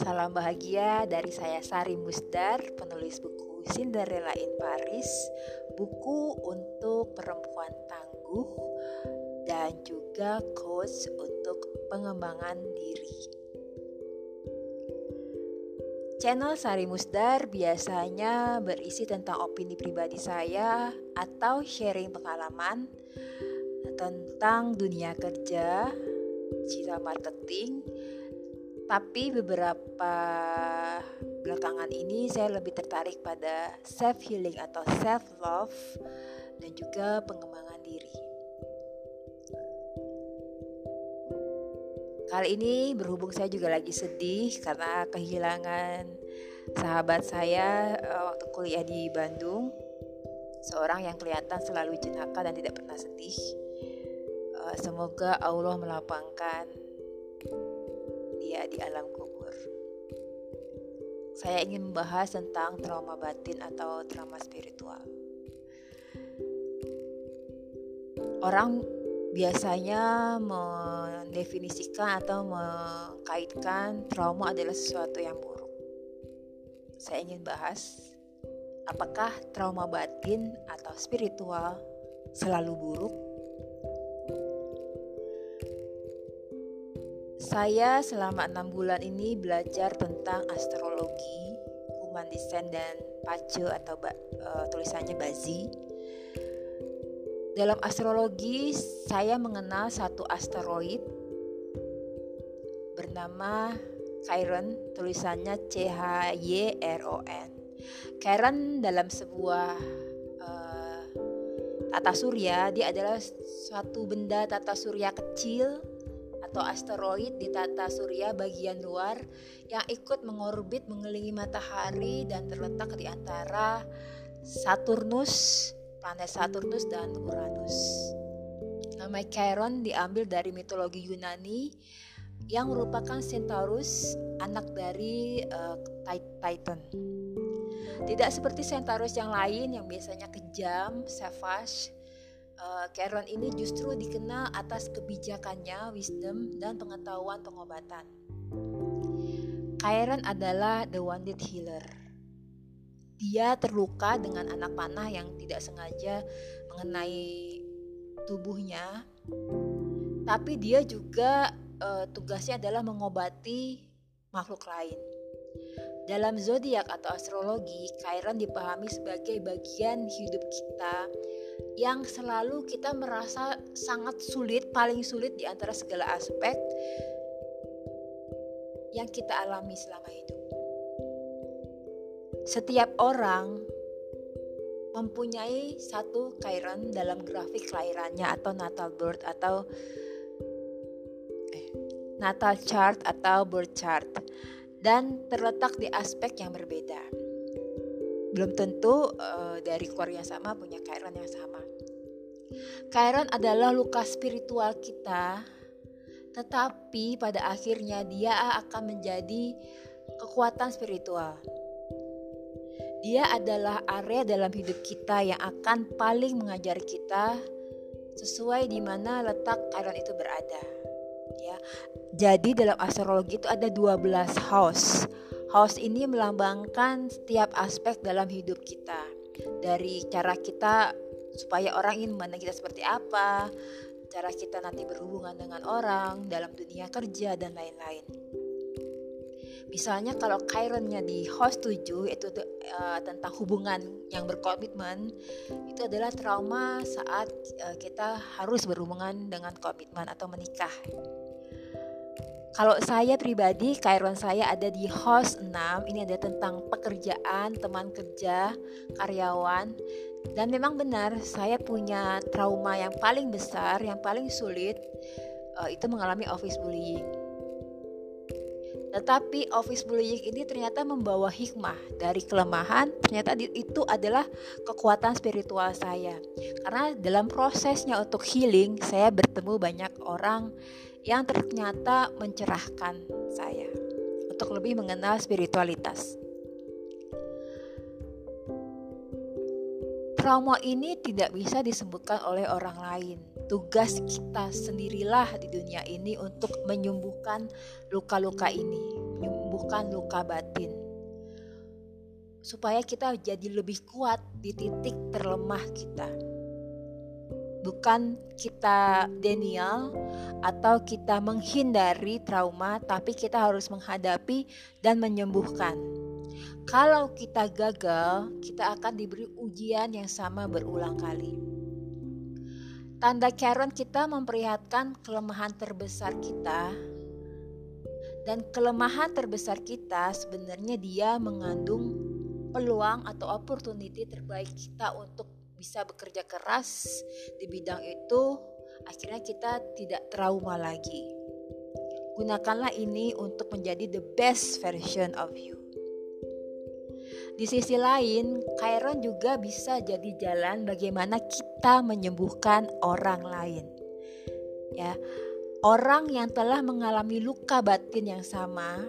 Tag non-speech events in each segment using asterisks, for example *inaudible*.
Salam bahagia dari saya Sari Musdar, penulis buku Cinderella in Paris, buku untuk perempuan tangguh, dan juga coach untuk pengembangan diri. Channel Sari Musdar biasanya berisi tentang opini pribadi saya atau sharing pengalaman tentang dunia kerja, cita marketing, tapi beberapa belakangan ini saya lebih tertarik pada self healing atau self love dan juga pengembangan diri. Kali ini berhubung saya juga lagi sedih karena kehilangan sahabat saya eh, waktu kuliah di Bandung. Seorang yang kelihatan selalu jenaka dan tidak pernah sedih. Eh, semoga Allah melapangkan dia di alam kubur. Saya ingin membahas tentang trauma batin atau trauma spiritual. Orang biasanya mendefinisikan atau mengkaitkan trauma adalah sesuatu yang buruk. Saya ingin bahas apakah trauma batin atau spiritual selalu buruk Saya selama enam bulan ini belajar tentang astrologi, human design dan pace atau uh, tulisannya bazi. Dalam astrologi, saya mengenal satu asteroid bernama Chiron, tulisannya C H Y R O N. Chiron dalam sebuah uh, tata surya, dia adalah suatu benda tata surya kecil atau asteroid di tata surya bagian luar yang ikut mengorbit mengelilingi matahari dan terletak di antara Saturnus, planet Saturnus dan Uranus. Nama Chiron diambil dari mitologi Yunani yang merupakan Centaurus, anak dari uh, Titan. Tidak seperti Centaurus yang lain yang biasanya kejam, savage, uh, Karen ini justru dikenal atas kebijakannya, wisdom, dan pengetahuan pengobatan. Karen adalah the wounded healer. Dia terluka dengan anak panah yang tidak sengaja mengenai tubuhnya, tapi dia juga uh, tugasnya adalah mengobati makhluk lain. Dalam zodiak atau astrologi, Kairan dipahami sebagai bagian hidup kita yang selalu kita merasa sangat sulit, paling sulit di antara segala aspek yang kita alami selama hidup. Setiap orang mempunyai satu kairan dalam grafik kelahirannya atau natal birth atau eh, natal chart atau birth chart dan terletak di aspek yang berbeda belum tentu uh, dari keluarga yang sama punya kairan yang sama. Kairan adalah luka spiritual kita, tetapi pada akhirnya dia akan menjadi kekuatan spiritual. Dia adalah area dalam hidup kita yang akan paling mengajar kita sesuai di mana letak kairan itu berada. Ya. Jadi dalam astrologi itu ada 12 house House ini melambangkan setiap aspek dalam hidup kita. Dari cara kita supaya orang ingin memandang kita seperti apa, cara kita nanti berhubungan dengan orang dalam dunia kerja dan lain-lain. Misalnya kalau Chironnya di host 7 itu uh, tentang hubungan yang berkomitmen itu adalah trauma saat uh, kita harus berhubungan dengan komitmen atau menikah. Kalau saya pribadi, Kairon saya ada di host 6. Ini ada tentang pekerjaan, teman kerja, karyawan. Dan memang benar, saya punya trauma yang paling besar, yang paling sulit, uh, itu mengalami office bullying. Tetapi office bullying ini ternyata membawa hikmah dari kelemahan, ternyata itu adalah kekuatan spiritual saya. Karena dalam prosesnya untuk healing, saya bertemu banyak orang yang ternyata mencerahkan saya untuk lebih mengenal spiritualitas. Trauma ini tidak bisa disembuhkan oleh orang lain. Tugas kita sendirilah di dunia ini untuk menyembuhkan luka-luka ini. menyembuhkan luka batin supaya kita jadi lebih kuat di titik terlemah kita. Bukan kita denial atau kita menghindari trauma, tapi kita harus menghadapi dan menyembuhkan. Kalau kita gagal, kita akan diberi ujian yang sama berulang kali. Tanda Karen kita memperlihatkan kelemahan terbesar kita dan kelemahan terbesar kita sebenarnya dia mengandung peluang atau opportunity terbaik kita untuk bisa bekerja keras di bidang itu akhirnya kita tidak trauma lagi. Gunakanlah ini untuk menjadi the best version of you. Di sisi lain, Chiron juga bisa jadi jalan bagaimana kita menyembuhkan orang lain. Ya, orang yang telah mengalami luka batin yang sama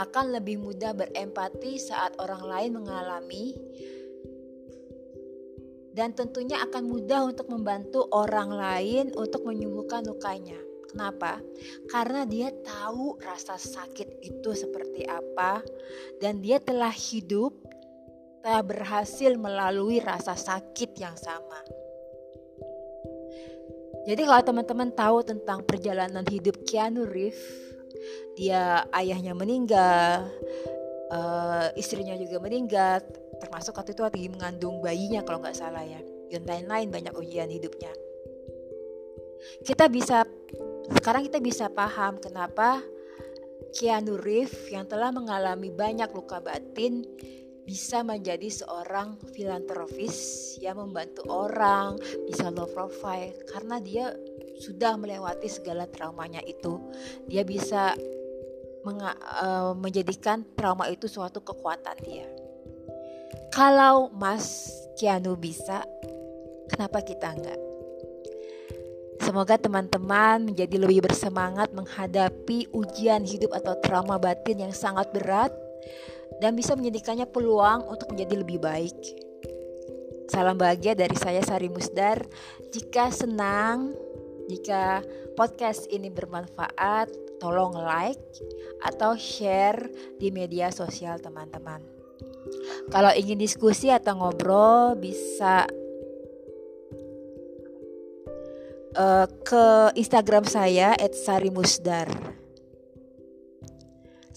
akan lebih mudah berempati saat orang lain mengalami dan tentunya akan mudah untuk membantu orang lain untuk menyembuhkan lukanya. Kenapa? Karena dia tahu rasa sakit itu seperti apa dan dia telah hidup telah berhasil melalui rasa sakit yang sama. Jadi kalau teman-teman tahu tentang perjalanan hidup Keanu Reeves, dia ayahnya meninggal, uh, istrinya juga meninggal, termasuk waktu itu lagi mengandung bayinya kalau nggak salah ya, dan lain-lain banyak ujian hidupnya. Kita bisa sekarang kita bisa paham kenapa Keanu Reeves yang telah mengalami banyak luka batin bisa menjadi seorang filantropis yang membantu orang, bisa low profile karena dia sudah melewati segala traumanya itu. Dia bisa uh, menjadikan trauma itu suatu kekuatan dia. Kalau Mas Keanu bisa, kenapa kita enggak? Semoga teman-teman menjadi lebih bersemangat menghadapi ujian hidup atau trauma batin yang sangat berat dan bisa menjadikannya peluang untuk menjadi lebih baik. Salam bahagia dari saya Sari Musdar. Jika senang, jika podcast ini bermanfaat, tolong like atau share di media sosial teman-teman. Kalau ingin diskusi atau ngobrol bisa uh, ke Instagram saya @sarimusdar.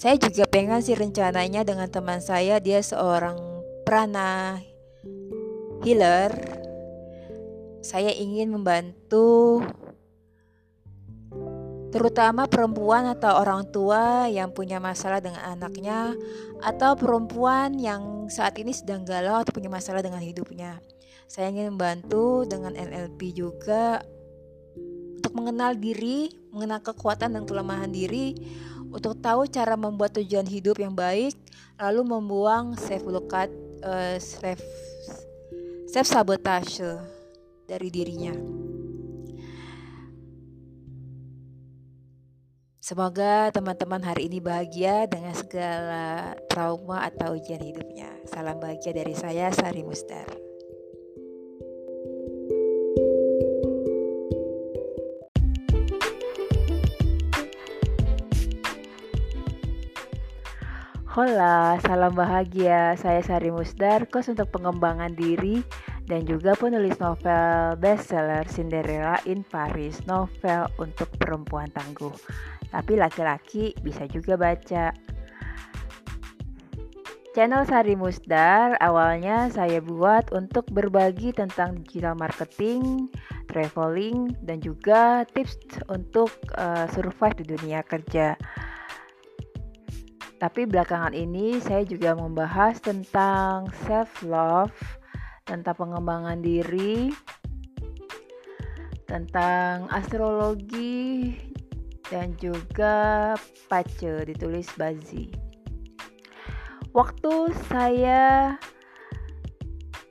Saya juga pengen sih rencananya dengan teman saya dia seorang prana healer. Saya ingin membantu terutama perempuan atau orang tua yang punya masalah dengan anaknya atau perempuan yang saat ini sedang galau atau punya masalah dengan hidupnya. Saya ingin membantu dengan NLP juga untuk mengenal diri, mengenal kekuatan dan kelemahan diri, untuk tahu cara membuat tujuan hidup yang baik, lalu membuang self lukat, uh, self self sabotage dari dirinya. Semoga teman-teman hari ini bahagia dengan segala trauma atau ujian hidupnya. Salam bahagia dari saya, Sari Mustar. Hola, salam bahagia. Saya Sari Musdar, kos untuk pengembangan diri dan juga penulis novel bestseller Cinderella in Paris, novel untuk perempuan tangguh. Tapi laki-laki bisa juga baca. Channel Sari Musdar awalnya saya buat untuk berbagi tentang digital marketing, traveling, dan juga tips untuk uh, survive di dunia kerja. Tapi belakangan ini saya juga membahas tentang self love, tentang pengembangan diri, tentang astrologi dan juga pace ditulis Bazi. Waktu saya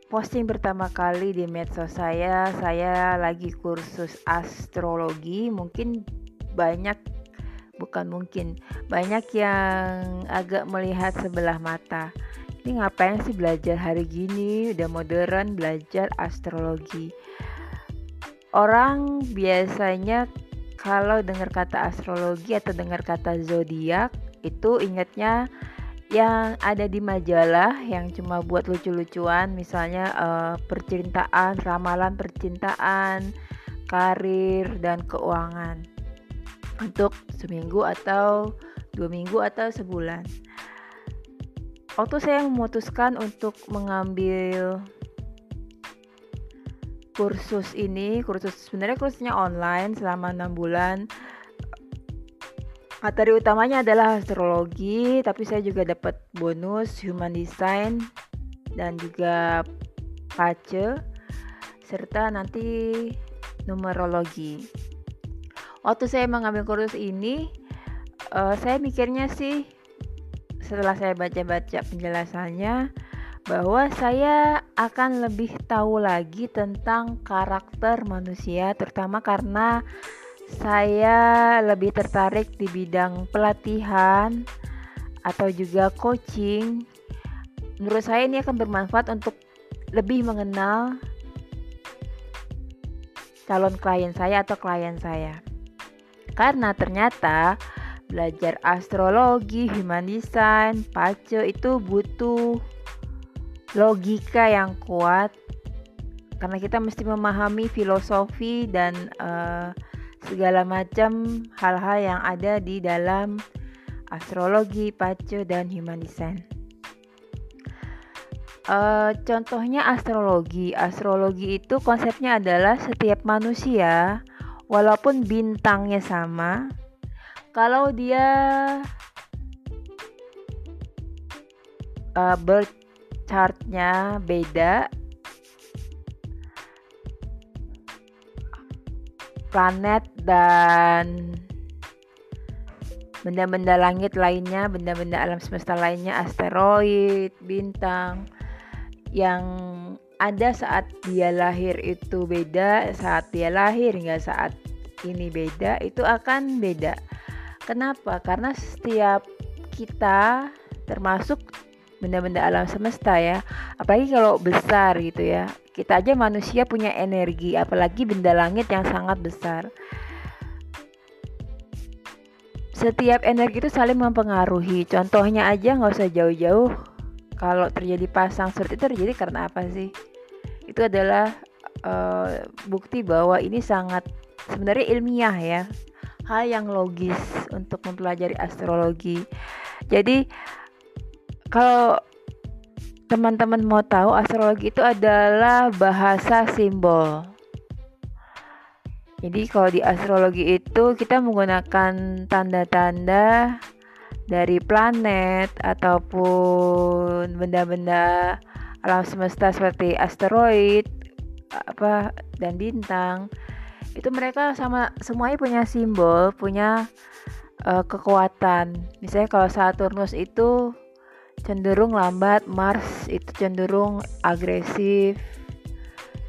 posting pertama kali di medsos saya, saya lagi kursus astrologi, mungkin banyak bukan mungkin banyak yang agak melihat sebelah mata. Ini ngapain sih belajar hari gini? Udah modern belajar astrologi. Orang biasanya kalau dengar kata astrologi atau dengar kata zodiak itu ingatnya yang ada di majalah yang cuma buat lucu-lucuan misalnya uh, percintaan, ramalan percintaan, karir dan keuangan untuk seminggu atau dua minggu atau sebulan. Waktu saya memutuskan untuk mengambil kursus ini kursus sebenarnya kursusnya online selama enam bulan. Materi utamanya adalah astrologi tapi saya juga dapat bonus human design dan juga pace serta nanti numerologi. Waktu saya mengambil kursus ini uh, saya mikirnya sih setelah saya baca-baca penjelasannya bahwa saya akan lebih tahu lagi tentang karakter manusia, terutama karena saya lebih tertarik di bidang pelatihan atau juga coaching. Menurut saya ini akan bermanfaat untuk lebih mengenal calon klien saya atau klien saya. Karena ternyata belajar astrologi, human design, pace itu butuh logika yang kuat karena kita mesti memahami filosofi dan uh, segala macam hal-hal yang ada di dalam astrologi, pace dan human design. Uh, contohnya astrologi. Astrologi itu konsepnya adalah setiap manusia walaupun bintangnya sama, kalau dia uh, birth chartnya beda planet dan benda-benda langit lainnya, benda-benda alam semesta lainnya, asteroid, bintang yang ada saat dia lahir itu beda, saat dia lahir hingga saat ini beda, itu akan beda. Kenapa? Karena setiap kita termasuk benda-benda alam semesta ya. Apalagi kalau besar gitu ya. Kita aja manusia punya energi apalagi benda langit yang sangat besar. Setiap energi itu saling mempengaruhi. Contohnya aja nggak usah jauh-jauh. Kalau terjadi pasang surut itu terjadi karena apa sih? Itu adalah uh, bukti bahwa ini sangat sebenarnya ilmiah ya. Hal yang logis untuk mempelajari astrologi. Jadi kalau teman-teman mau tahu astrologi itu adalah bahasa simbol. Jadi kalau di astrologi itu kita menggunakan tanda-tanda dari planet ataupun benda-benda alam semesta seperti asteroid apa dan bintang itu mereka sama semuanya punya simbol punya uh, kekuatan misalnya kalau Saturnus itu cenderung lambat, Mars itu cenderung agresif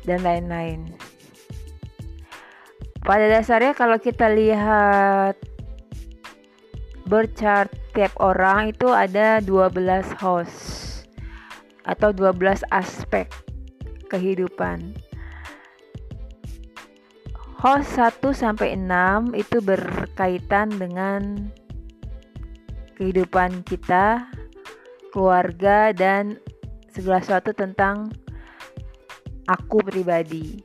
dan lain-lain. Pada dasarnya kalau kita lihat birth chart tiap orang itu ada 12 host atau 12 aspek kehidupan. Host 1 sampai 6 itu berkaitan dengan kehidupan kita keluarga dan segala sesuatu tentang aku pribadi.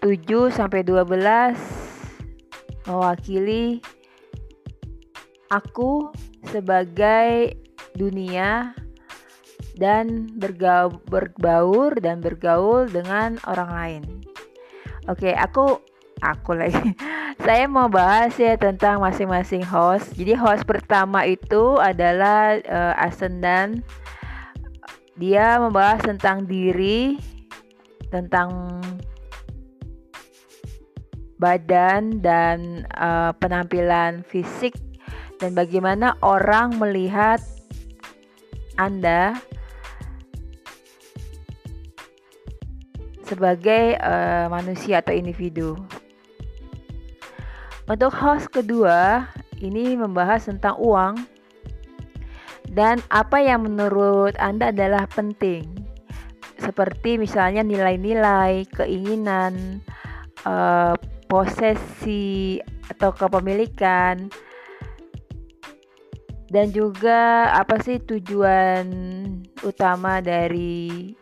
7 sampai 12 mewakili aku sebagai dunia dan bergaul, berbaur dan bergaul dengan orang lain. Oke, aku aku lagi. *laughs* Saya mau bahas ya tentang masing-masing host. Jadi host pertama itu adalah uh, Ascendant. Dia membahas tentang diri, tentang badan dan uh, penampilan fisik dan bagaimana orang melihat Anda sebagai uh, manusia atau individu. Untuk host kedua, ini membahas tentang uang dan apa yang menurut Anda adalah penting. Seperti misalnya nilai-nilai, keinginan, uh, posesi atau kepemilikan dan juga apa sih tujuan utama dari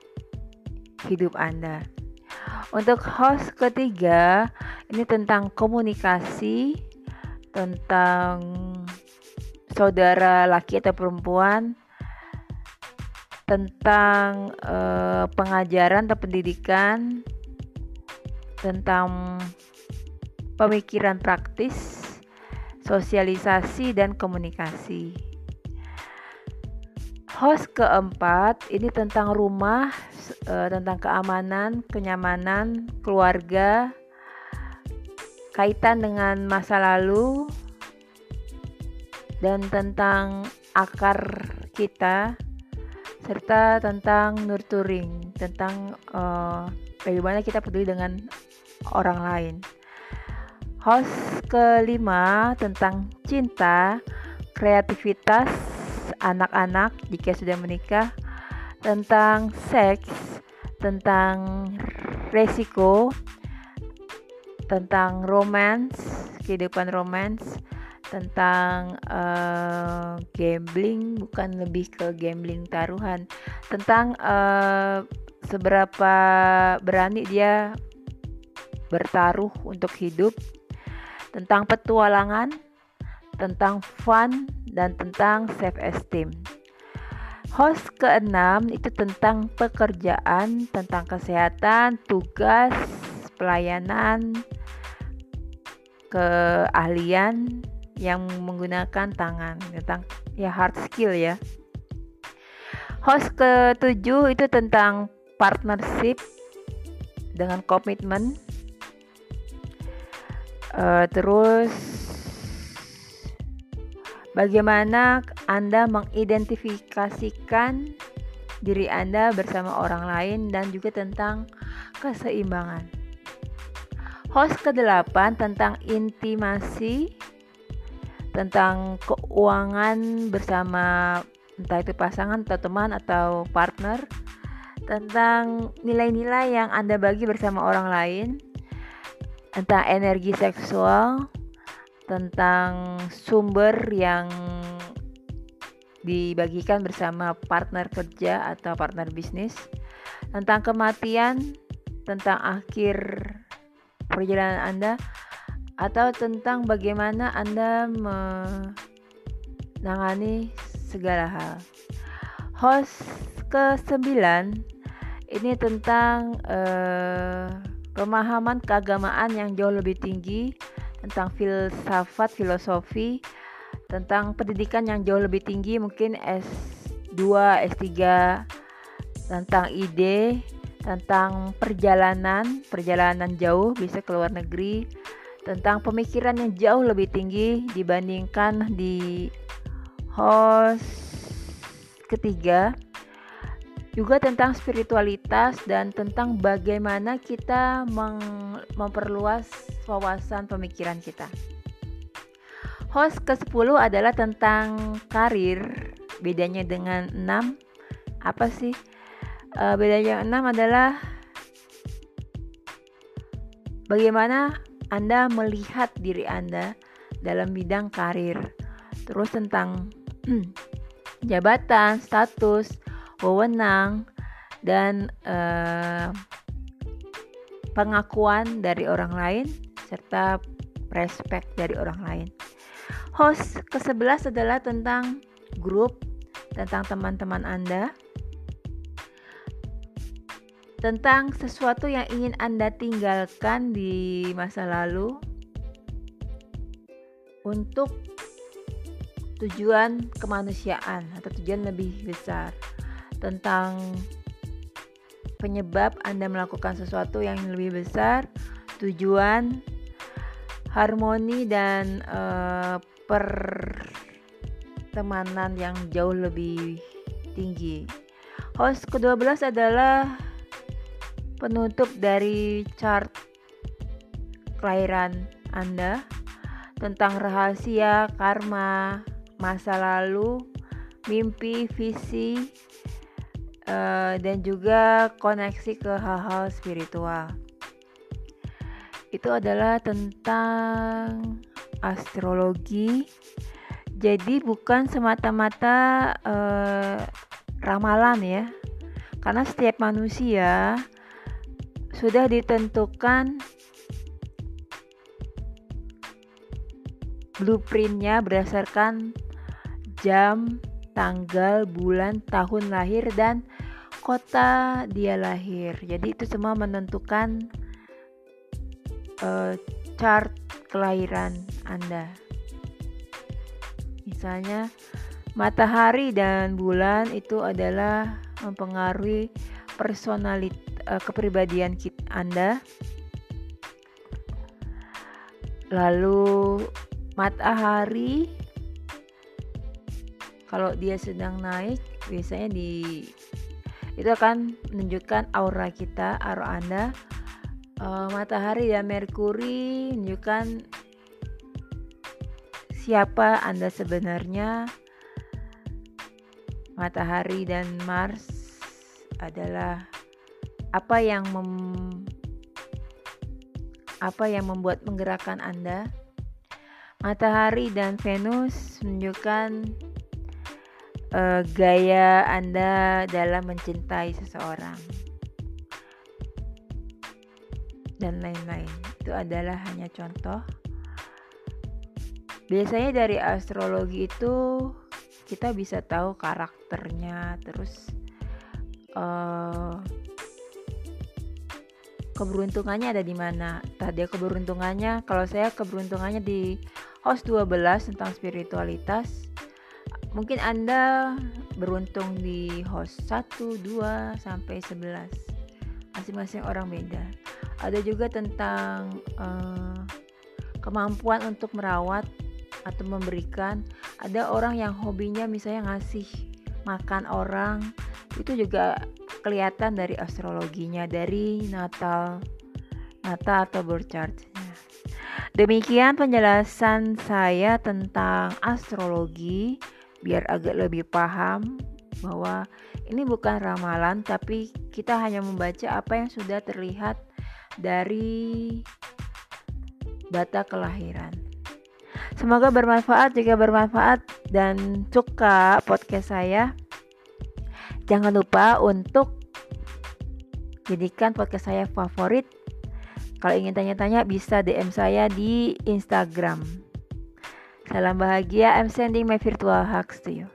hidup Anda. Untuk host ketiga, ini tentang komunikasi, tentang saudara laki atau perempuan, tentang uh, pengajaran atau pendidikan, tentang pemikiran praktis, sosialisasi, dan komunikasi. Host keempat ini tentang rumah, uh, tentang keamanan, kenyamanan, keluarga, kaitan dengan masa lalu, dan tentang akar kita, serta tentang nurturing, tentang uh, bagaimana kita peduli dengan orang lain. Host kelima tentang cinta, kreativitas, anak-anak jika sudah menikah, tentang seks, tentang resiko, tentang romance, kehidupan romance, tentang uh, gambling, bukan lebih ke gambling taruhan, tentang uh, seberapa berani dia bertaruh untuk hidup, tentang petualangan, tentang fun, dan tentang self esteem. Host keenam itu tentang pekerjaan, tentang kesehatan, tugas, pelayanan, keahlian yang menggunakan tangan, tentang ya hard skill ya. Host ketujuh itu tentang partnership dengan komitmen. Uh, terus Bagaimana Anda mengidentifikasikan diri Anda bersama orang lain dan juga tentang keseimbangan. Host ke-8 tentang intimasi, tentang keuangan bersama entah itu pasangan atau teman atau partner, tentang nilai-nilai yang Anda bagi bersama orang lain, tentang energi seksual, tentang sumber yang dibagikan bersama partner kerja atau partner bisnis, tentang kematian, tentang akhir perjalanan Anda, atau tentang bagaimana Anda menangani segala hal. Host ke-9 ini tentang uh, pemahaman keagamaan yang jauh lebih tinggi tentang filsafat, filosofi, tentang pendidikan yang jauh lebih tinggi mungkin S2, S3 tentang ide, tentang perjalanan, perjalanan jauh bisa ke luar negeri, tentang pemikiran yang jauh lebih tinggi dibandingkan di host ketiga juga tentang spiritualitas dan tentang bagaimana kita memperluas wawasan pemikiran kita. Host ke-10 adalah tentang karir. Bedanya dengan 6 apa sih? Uh, bedanya 6 adalah bagaimana Anda melihat diri Anda dalam bidang karir. Terus tentang *clears throat* jabatan, status, wewenang dan uh, pengakuan dari orang lain serta respect dari orang lain. Host ke-11 adalah tentang grup, tentang teman-teman Anda, tentang sesuatu yang ingin Anda tinggalkan di masa lalu untuk tujuan kemanusiaan atau tujuan lebih besar tentang penyebab Anda melakukan sesuatu yang lebih besar, tujuan, harmoni dan uh, pertemanan yang jauh lebih tinggi. Host ke-12 adalah penutup dari chart kelahiran Anda tentang rahasia, karma, masa lalu, mimpi, visi, uh, dan juga koneksi ke hal-hal spiritual. Itu adalah tentang astrologi. Jadi bukan semata-mata uh, ramalan ya. Karena setiap manusia sudah ditentukan blueprintnya berdasarkan jam, tanggal, bulan, tahun lahir, dan kota dia lahir. Jadi itu semua menentukan uh, chart kelahiran Anda. Misalnya matahari dan bulan itu adalah mempengaruhi personalit uh, kepribadian kita, Anda. Lalu matahari kalau dia sedang naik biasanya di itu akan menunjukkan aura kita, aura Anda. Uh, matahari dan Merkuri menunjukkan siapa Anda sebenarnya. Matahari dan Mars adalah apa yang mem, apa yang membuat menggerakkan Anda. Matahari dan Venus menunjukkan uh, gaya Anda dalam mencintai seseorang dan lain-lain. Itu adalah hanya contoh. Biasanya dari astrologi itu kita bisa tahu karakternya, terus uh, keberuntungannya ada di mana. Tadi keberuntungannya, kalau saya keberuntungannya di host 12 tentang spiritualitas Mungkin Anda beruntung di host 1, 2 sampai 11. Masing-masing orang beda. Ada juga tentang uh, kemampuan untuk merawat atau memberikan. Ada orang yang hobinya misalnya ngasih makan orang. Itu juga kelihatan dari astrologinya, dari natal natal atau birth chartnya. Demikian penjelasan saya tentang astrologi biar agak lebih paham bahwa ini bukan ramalan tapi kita hanya membaca apa yang sudah terlihat dari data kelahiran. Semoga bermanfaat. Jika bermanfaat dan suka podcast saya, jangan lupa untuk jadikan podcast saya favorit. Kalau ingin tanya-tanya bisa DM saya di Instagram. Salam bahagia, I'm sending my virtual hugs to you.